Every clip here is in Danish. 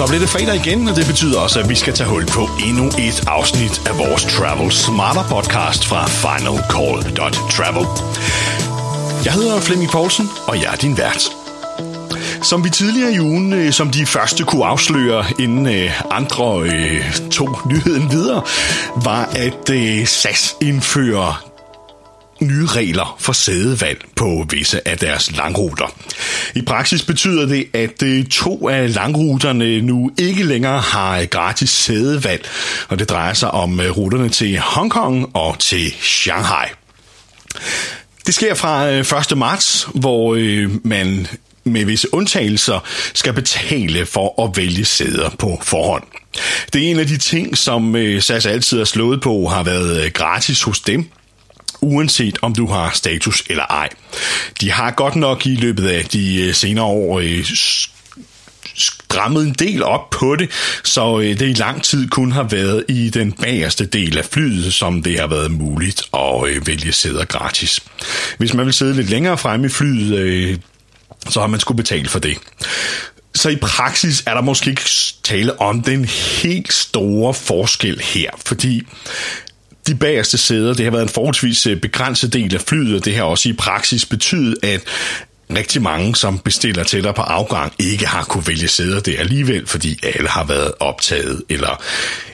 Så bliver det fredag igen, og det betyder også, at vi skal tage hul på endnu et afsnit af vores Travel Smarter podcast fra finalcall.travel. Jeg hedder Flemming Poulsen, og jeg er din vært. Som vi tidligere i ugen, øh, som de første kunne afsløre, inden øh, andre øh, tog nyheden videre, var, at SAS indfører regler for sædevalg på visse af deres langruter. I praksis betyder det, at øh, to af langruterne nu ikke længere har gratis sædevalg, og det drejer sig om øh, ruterne til Hongkong og til Shanghai. Det sker fra øh, 1. Marts, hvor man med visse undtagelser skal betale for at vælge sæder på forhånd. Det er en af de ting, som SAS altid har slået på, har været gratis hos dem, uanset om du har status eller ej. De har godt nok i løbet af de øh, senere år øh, strammet en del op på det, så øh, det i lang tid kun har været i den bagerste del af flyet, som det har været muligt at vælge sæder gratis. Hvis man vil sidde lidt længere fremme i flyet, så har man skulle betale for det. Så i praksis er der måske ikke tale om den helt store forskel her, fordi de bagerste sæder, det har været en forholdsvis øh, begrænset del af flyet, og det har også i praksis betydet, at rigtig mange, som bestiller tættere på afgang, ikke har kunne vælge sæder det alligevel, fordi alle har været optaget, eller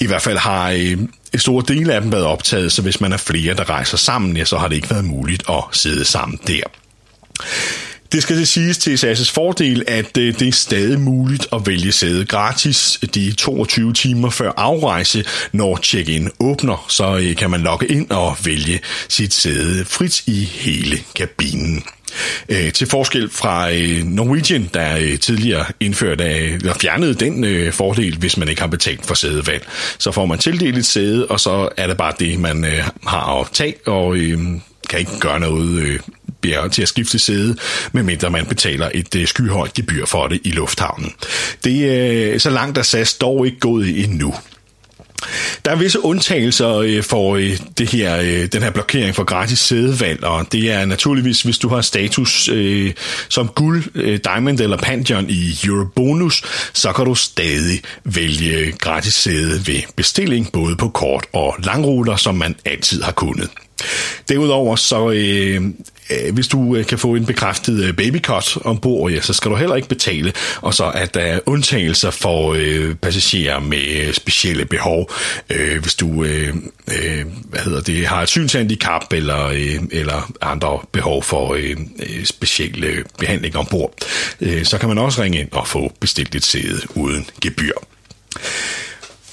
i hvert fald har øh, en stor del af dem været optaget, så hvis man er flere, der rejser sammen, ja, så har det ikke været muligt at sidde sammen der. Det skal det siges til SAS' fordel, at øh, det er stadig muligt at vælge sæde gratis de 22 timer før afrejse, når check-in åbner, så øh, kan man logge ind og vælge sit sæde frit i hele kabinen. Øh, til forskel fra Norwegian, der tidligere indførte eller fjernede den fordel, hvis man ikke har betalt for sædevalg. Så får man tildelt et sæde, og så er det bare det, man har at tage, og kan ikke gøre noget bjerge til at skifte sæde, medmindre man betaler et øh, skyhøjt gebyr for det i lufthavnen. Det er øh, så langt er SAS dog ikke gået endnu. Der er visse undtagelser øh, for øh, det her, øh, den her blokering for gratis sædevalg, og det er naturligvis, hvis du har status øh, som guld, diamond eller pantheon i Eurobonus, så kan du stadig vælge gratis sæde ved bestilling, både på kort og langruter, som man altid har kunnet. Derudover så øh, øh, hvis du øh, kan få en bekræftet øh, babycot ombord, ja, så skal du heller ikke betale. Og så at der er undtagelser for øh, passagerer med øh, specielle behov. Øh, hvis du øh, øh, hvad hedder det, har et synshandicap eller, øh, eller andre behov for øh, øh specielle behandling ombord, øh, så kan man også ringe ind og få bestilt et sæde uden gebyr.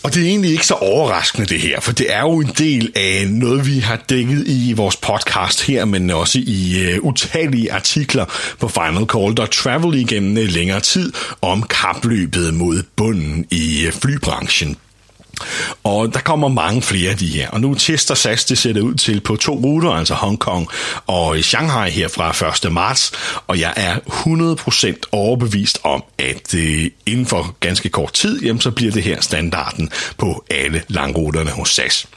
Og det er egentlig ikke så overraskende det her, for det er jo en del af noget, vi har dækket i vores podcast her, men også i øh, utallige artikler på Final Call Travel igennem øh, længere tid om kapløbet mod bunden i øh, flybranchen. Og der kommer mange flere af de her. Og nu tester SAS, det ser det ud til på to ruter, altså Hongkong og Shanghai her fra 1. marts. Og jeg er 100% overbevist om, at øh, inden for ganske kort tid, jamen, så bliver det her standarden på alle langruterne hos SAS.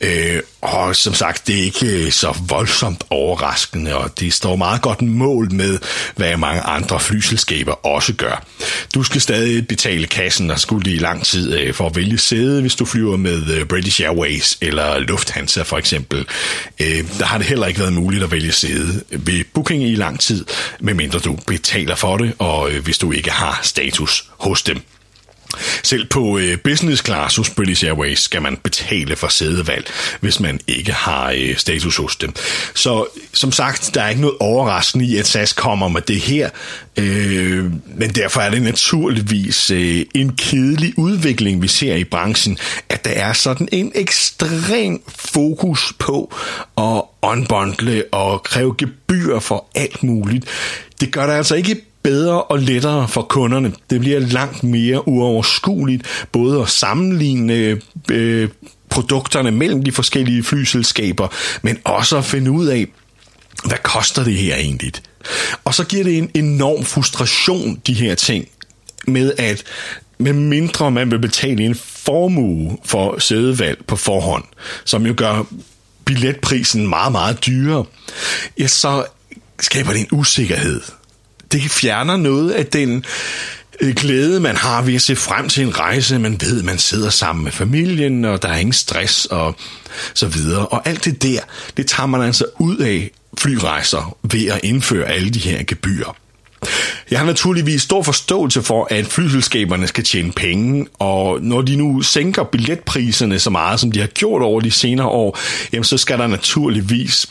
Øh, og som sagt, det er ikke øh, så voldsomt overraskende, og det står meget godt mål med, hvad mange andre flyselskaber også gør. Du skal stadig betale kassen, og skulle i lang tid øh, for at vælge sæde, hvis du flyver med øh, British Airways eller Lufthansa for eksempel. Øh, der har det heller ikke været muligt at vælge sæde ved booking i lang tid, medmindre du betaler for det, og øh, hvis du ikke har status hos dem. Selv på øh, business class hos British Airways skal man betale for sædevalg, hvis man ikke har øh, status hos dem. Så som sagt, der er ikke noget overraskende i, at SAS kommer med det her, øh, men derfor er det naturligvis øh, en kedelig udvikling, vi ser i branchen, at der er sådan en ekstrem fokus på at unbundle og kræve gebyr for alt muligt. Det gør der altså ikke bedre og lettere for kunderne. Det bliver langt mere uoverskueligt både at sammenligne øh, produkterne mellem de forskellige flyselskaber, men også at finde ud af, hvad koster det her egentlig? Og så giver det en enorm frustration, de her ting, med at med mindre man vil betale en formue for sædevalg på forhånd, som jo gør billetprisen meget, meget dyrere, ja, så skaber det en usikkerhed det fjerner noget af den øh, glæde, man har ved at se frem til en rejse. Man ved, man sidder sammen med familien, og der er ingen stress og så videre. Og alt det der, det tager man altså ud af flyrejser ved at indføre alle de her gebyrer. Jeg har naturligvis stor forståelse for, at flyselskaberne skal tjene penge, og når de nu sænker billetpriserne så meget, som de har gjort over de senere år, jamen så skal der naturligvis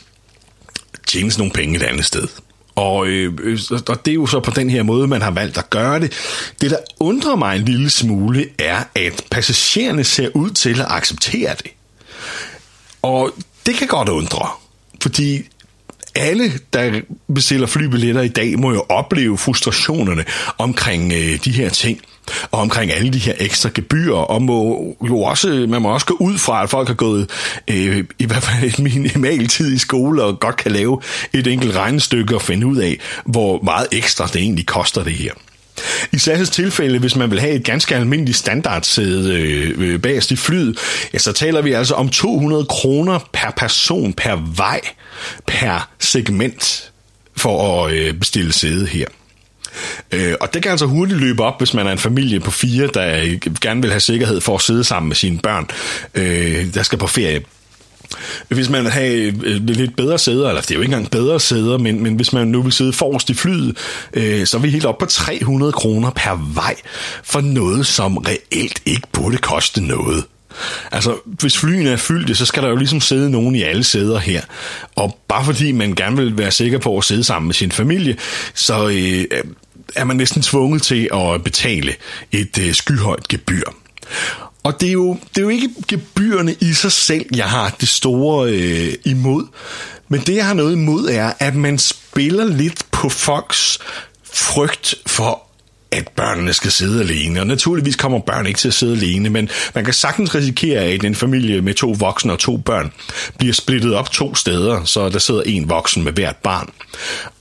tjenes nogle penge et andet sted. Og, øh, øh og det er jo så på den her måde, man har valgt at gøre det. Det, der undrer mig en lille smule, er, at passagererne ser ud til at acceptere det. Og det kan godt undre, fordi alle, der bestiller flybilletter i dag, må jo opleve frustrationerne omkring øh, de her ting og omkring alle de her ekstra gebyrer, og må jo også, man må også gå ud fra, at folk har gået øh, i hvert fald et minimal tid i skole, og godt kan lave et enkelt regnestykke og finde ud af, hvor meget ekstra det egentlig koster det her. I særligt tilfælde, hvis man vil have et ganske almindeligt standardsæde øh, øh, bagerst i flyet, ja, så taler vi altså om 200 kroner per person per vej per segment for at øh, bestille sæde her. Øh, og det kan altså hurtigt løbe op, hvis man er en familie på fire, der gerne vil have sikkerhed for at sidde sammen med sine børn, øh, der skal på ferie. Hvis man vil have øh, lidt bedre sæder, eller det er jo ikke engang bedre sæder, men, men hvis man nu vil sidde forrest i flyet, øh, så er vi helt op på 300 kroner per vej for noget, som reelt ikke burde koste noget. Altså, hvis flyene er fyldte, så skal der jo ligesom sidde nogen i alle sæder her. Og bare fordi man gerne vil være sikker på at sidde sammen med sin familie, så øh, er man næsten tvunget til at betale et øh, skyhøjt gebyr. Og det er, jo, det er jo ikke gebyrerne i sig selv, jeg har det store øh, imod. Men det, jeg har noget imod, er, at man spiller lidt på folks frygt for at børnene skal sidde alene. Og naturligvis kommer børn ikke til at sidde alene, men man kan sagtens risikere, at en familie med to voksne og to børn bliver splittet op to steder, så der sidder en voksen med hvert barn.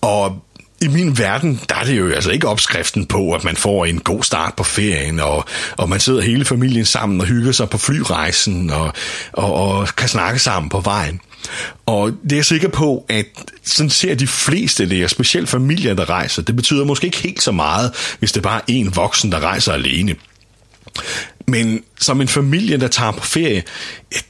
Og i min verden, der er det jo altså ikke opskriften på, at man får en god start på ferien, og, og man sidder hele familien sammen og hygger sig på flyrejsen, og, og, og kan snakke sammen på vejen. Og det er jeg sikker på, at sådan ser de fleste det, specielt familier, der rejser. Det betyder måske ikke helt så meget, hvis det bare er en voksen, der rejser alene. Men som en familie, der tager på ferie,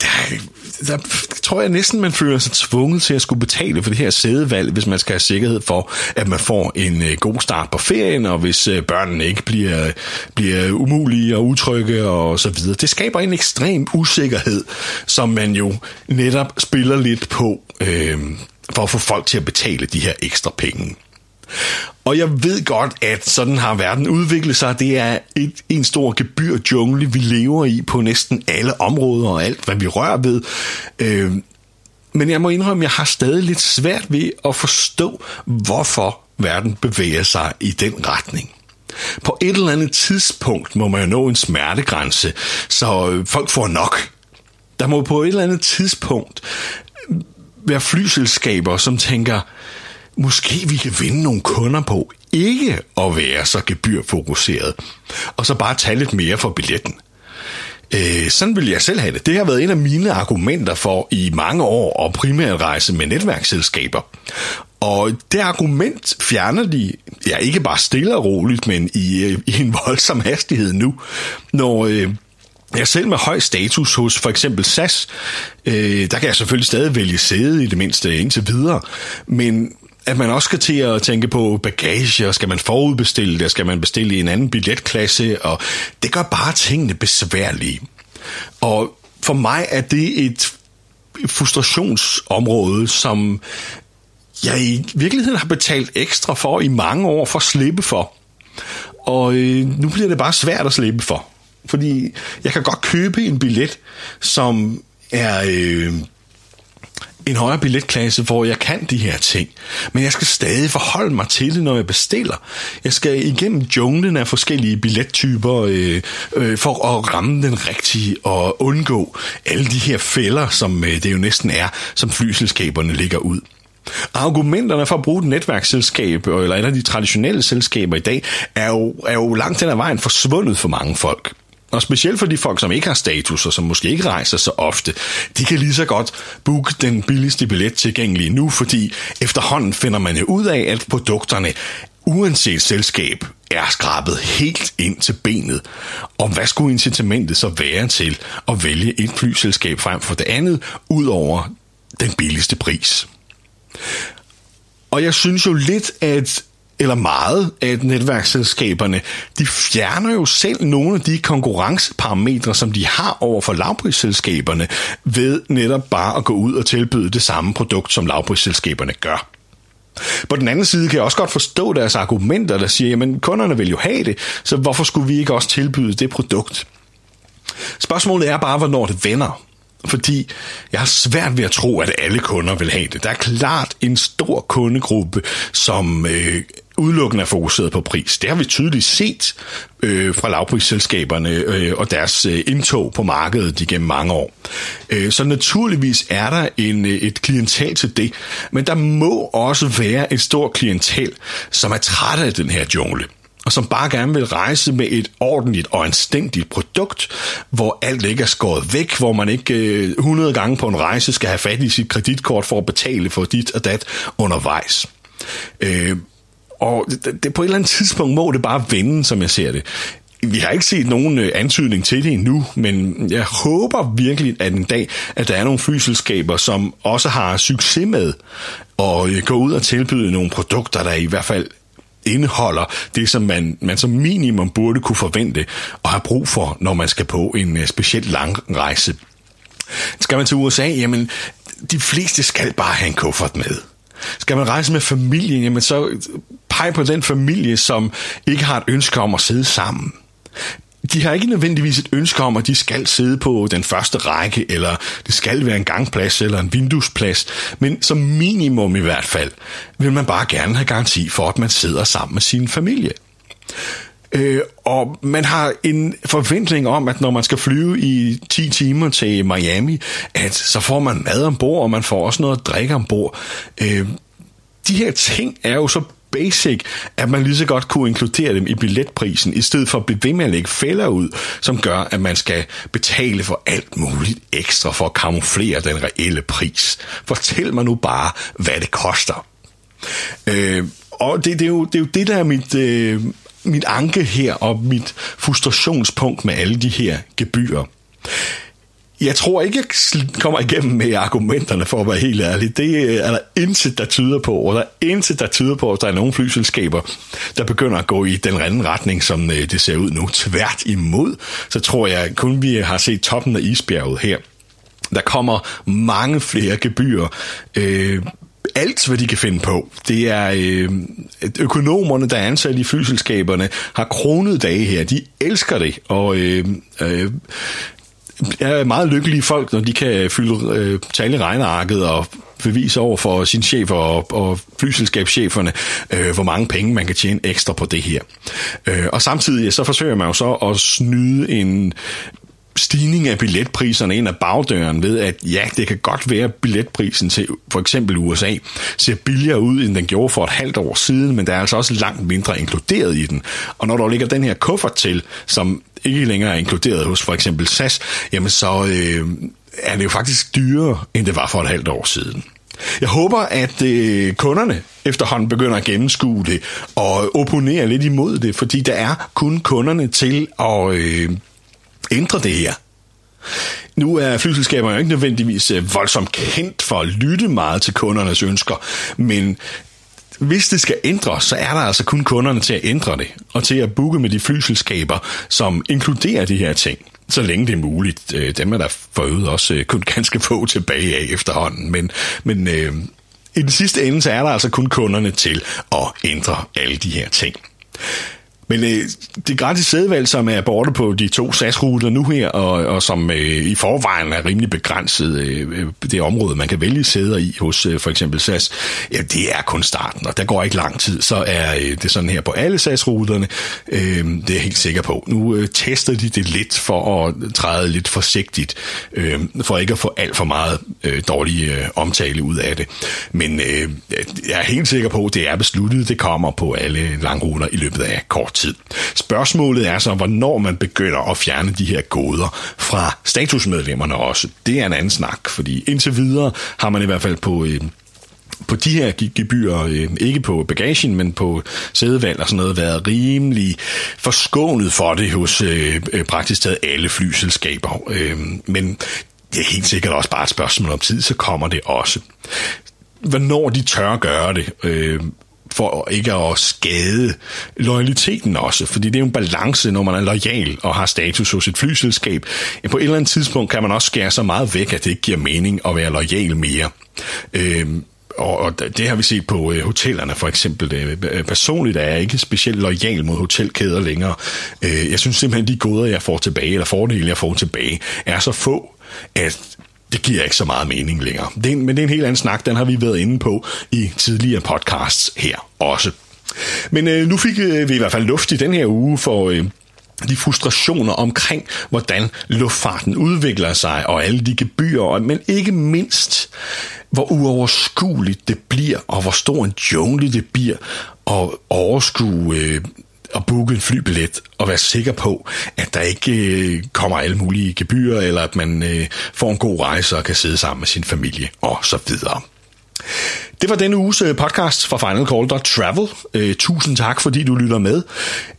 der, der tror jeg næsten, man føler sig tvunget til at skulle betale for det her sædevalg, hvis man skal have sikkerhed for, at man får en øh, god start på ferien, og hvis øh, børnene ikke bliver, bliver umulige og utrygge og så videre. Det skaber en ekstrem usikkerhed, som man jo netop spiller lidt på øh, for at få folk til at betale de her ekstra penge. Og jeg ved godt, at sådan har verden udviklet sig. Det er et, en stor gebyrjungle, vi lever i på næsten alle områder og alt, hvad vi rører ved. Øh, men jeg må indrømme, at jeg har stadig lidt svært ved at forstå, hvorfor verden bevæger sig i den retning. På et eller andet tidspunkt må man jo nå en smertegrænse, så øh, folk får nok. Der må på et eller andet tidspunkt være flyselskaber, som tænker, måske vi kan vinde nogle kunder på ikke at være så gebyrfokuseret, og så bare tage lidt mere for billetten. Øh, sådan vil jeg selv have det. Det har været en af mine argumenter for i mange år at primært rejse med netværksselskaber. Og det argument fjerner de, ja ikke bare stille og roligt, men i, øh, i en voldsom hastighed nu, når øh, jeg selv med høj status hos for eksempel SAS, øh, der kan jeg selvfølgelig stadig vælge sæde i det mindste indtil videre, men at man også skal til at tænke på bagage, og skal man forudbestille det, skal man bestille i en anden billetklasse, og det gør bare tingene besværlige. Og for mig er det et frustrationsområde, som jeg i virkeligheden har betalt ekstra for i mange år for at slippe for. Og øh, nu bliver det bare svært at slippe for. Fordi jeg kan godt købe en billet, som er øh, en højere billetklasse, hvor jeg kan de her ting. Men jeg skal stadig forholde mig til det, når jeg bestiller. Jeg skal igennem junglen af forskellige billettyper øh, øh, for at ramme den rigtige og undgå alle de her fælder, som øh, det jo næsten er, som flyselskaberne ligger ud. Argumenterne for at bruge et netværksselskab, eller et af de traditionelle selskaber i dag, er jo, er jo langt den ad vejen forsvundet for mange folk. Og specielt for de folk, som ikke har status, og som måske ikke rejser så ofte, de kan lige så godt booke den billigste billet tilgængelig nu, fordi efterhånden finder man jo ud af, at produkterne uanset selskab, er skrabet helt ind til benet. Og hvad skulle incitamentet så være til at vælge et flyselskab frem for det andet, ud over den billigste pris? Og jeg synes jo lidt, at eller meget af netværksselskaberne, de fjerner jo selv nogle af de konkurrenceparametre, som de har over for lavprisselskaberne, ved netop bare at gå ud og tilbyde det samme produkt, som lavprisselskaberne gør. På den anden side kan jeg også godt forstå deres argumenter, der siger, at kunderne vil jo have det, så hvorfor skulle vi ikke også tilbyde det produkt? Spørgsmålet er bare, hvornår det vender. Fordi jeg har svært ved at tro, at alle kunder vil have det. Der er klart en stor kundegruppe, som øh, udelukkende er fokuseret på pris. Det har vi tydeligt set øh, fra lavprisselskaberne øh, og deres øh, indtog på markedet igennem mange år. Øh, så naturligvis er der en, øh, et klientel til det, men der må også være et stort klientel, som er træt af den her jungle og som bare gerne vil rejse med et ordentligt og anstændigt produkt, hvor alt ikke er skåret væk, hvor man ikke øh, 100 gange på en rejse skal have fat i sit kreditkort for at betale for dit og dat undervejs. Øh, og det, det, på et eller andet tidspunkt må det bare vende, som jeg ser det. Vi har ikke set nogen øh, antydning til det endnu, men jeg håber virkelig, at en dag, at der er nogle flyselskaber, som også har succes med at øh, gå ud og tilbyde nogle produkter, der i hvert fald indeholder det, som man, man som minimum burde kunne forvente og have brug for, når man skal på en øh, specielt lang rejse. Skal man til USA, jamen de fleste skal bare have en kuffert med. Skal man rejse med familien, jamen så peg på den familie, som ikke har et ønske om at sidde sammen de har ikke nødvendigvis et ønske om, at de skal sidde på den første række, eller det skal være en gangplads eller en vinduesplads, men som minimum i hvert fald, vil man bare gerne have garanti for, at man sidder sammen med sin familie. Øh, og man har en forventning om, at når man skal flyve i 10 timer til Miami, at så får man mad ombord, og man får også noget at drikke ombord. Øh, de her ting er jo så basic, at man lige så godt kunne inkludere dem i billetprisen, i stedet for at blive ved med at lægge fælder ud, som gør, at man skal betale for alt muligt ekstra for at kamuflere den reelle pris. Fortæl mig nu bare, hvad det koster. Øh, og det, det, er jo, det er jo det, der er mit, øh, mit anke her, og mit frustrationspunkt med alle de her gebyrer. Jeg tror ikke, jeg kommer igennem med argumenterne, for at være helt ærlig. Det øh, er der intet, der tyder på, og der er intet, der tyder på, at der er nogle flyselskaber, der begynder at gå i den anden retning, som øh, det ser ud nu. Tvært imod, så tror jeg kun, vi har set toppen af isbjerget her. Der kommer mange flere gebyrer. Øh, alt, hvad de kan finde på. Det er øh, økonomerne, der er ansat i flyselskaberne, har kronet dage her. De elsker det, og øh, øh, er meget lykkelige folk, når de kan fylde øh, tale i regnearket og bevise over for sin chef og, og flyselskabscheferne, øh, hvor mange penge man kan tjene ekstra på det her. Øh, og samtidig så forsøger man jo så at snyde en stigning af billetpriserne ind ad bagdøren ved, at ja, det kan godt være, at billetprisen til for eksempel USA ser billigere ud, end den gjorde for et halvt år siden, men der er altså også langt mindre inkluderet i den. Og når der ligger den her kuffert til, som ikke længere er inkluderet hos for eksempel SAS, jamen så øh, er det jo faktisk dyrere, end det var for et halvt år siden. Jeg håber, at øh, kunderne efterhånden begynder at gennemskue det og opponere lidt imod det, fordi der er kun kunderne til at øh, ændre det her. Nu er flyselskaberne jo ikke nødvendigvis øh, voldsomt kendt for at lytte meget til kundernes ønsker, men hvis det skal ændres, så er der altså kun kunderne til at ændre det, og til at booke med de flyselskaber, som inkluderer de her ting, så længe det er muligt. Øh, dem er der for øvrigt også øh, kun ganske få tilbage af efterhånden, men, men øh, i den sidste ende, så er der altså kun kunderne til at ændre alle de her ting. Men øh, det gratis sædevalg, som er borte på de to SAS-ruter nu her, og, og som øh, i forvejen er rimelig begrænset, øh, det område, man kan vælge sæder i hos øh, for eksempel SAS, ja, det er kun starten, og der går ikke lang tid, så er øh, det sådan her på alle SAS-ruterne. Øh, det er jeg helt sikker på. Nu øh, tester de det lidt for at træde lidt forsigtigt, øh, for ikke at få alt for meget øh, dårlig øh, omtale ud af det. Men øh, jeg er helt sikker på, at det er besluttet, det kommer på alle langruter i løbet af kort tid. Spørgsmålet er så, hvornår man begynder at fjerne de her goder fra statusmedlemmerne også. Det er en anden snak, fordi indtil videre har man i hvert fald på øh, på de her gebyrer, øh, ikke på bagagen, men på sædevalg og sådan noget, været rimelig forskånet for det hos øh, øh, praktisk taget alle flyselskaber. Øh, men det er helt sikkert også bare et spørgsmål om tid, så kommer det også. Hvornår de tør gøre det, øh, for ikke at skade loyaliteten også, fordi det er jo en balance, når man er lojal og har status hos et flyselskab. På et eller andet tidspunkt kan man også skære så meget væk, at det ikke giver mening at være lojal mere. Øh, og, og det har vi set på øh, hotellerne for eksempel. Øh, personligt er jeg ikke specielt lojal mod hotelkæder længere. Øh, jeg synes simpelthen, de goder, jeg får tilbage, eller fordele, jeg får tilbage, er så få, at det giver ikke så meget mening længere. Det er, men det er en helt anden snak, den har vi været inde på i tidligere podcasts her også. Men øh, nu fik øh, vi i hvert fald luft i den her uge for... Øh, de frustrationer omkring, hvordan luftfarten udvikler sig, og alle de gebyrer, men ikke mindst, hvor uoverskueligt det bliver, og hvor stor en jungle det bliver, at overskue øh, at booke en flybillet og være sikker på, at der ikke øh, kommer alle mulige gebyrer, eller at man øh, får en god rejse og kan sidde sammen med sin familie og så videre. Det var denne uges øh, podcast fra Final Call Travel. Øh, tusind tak, fordi du lytter med.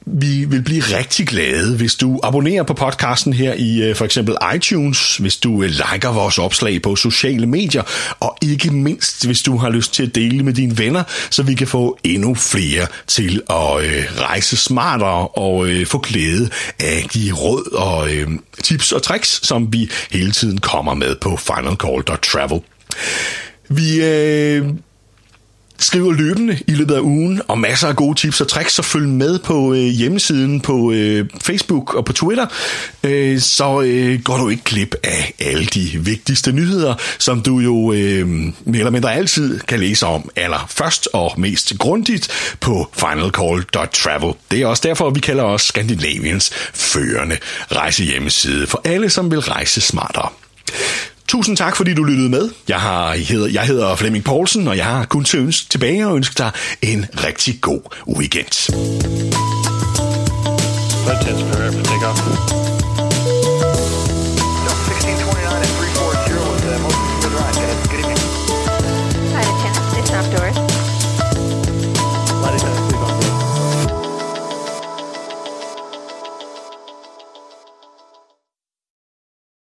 Vi vil blive rigtig glade, hvis du abonnerer på podcasten her i øh, for eksempel iTunes, hvis du øh, liker vores opslag på sociale medier, og ikke mindst, hvis du har lyst til at dele med dine venner, så vi kan få endnu flere til at øh, rejse smartere og få glæde af de råd og tips og tricks, som vi hele tiden kommer med på Final Call Travel. Vi øh, skriver løbende i løbet af ugen, og masser af gode tips og tricks, så følg med på øh, hjemmesiden, på øh, Facebook og på Twitter, øh, så øh, går du ikke glip af alle de vigtigste nyheder, som du jo øh, mere eller mindre altid kan læse om allerførst og mest grundigt på finalcall.travel. Det er også derfor, vi kalder os Skandinaviens førende rejsehjemmeside for alle, som vil rejse smartere. Tusind tak, fordi du lyttede med. Jeg, har, jeg, hedder, jeg hedder Flemming Poulsen, og jeg har kun til ønske tilbage og ønske dig en rigtig god weekend. Let's take off.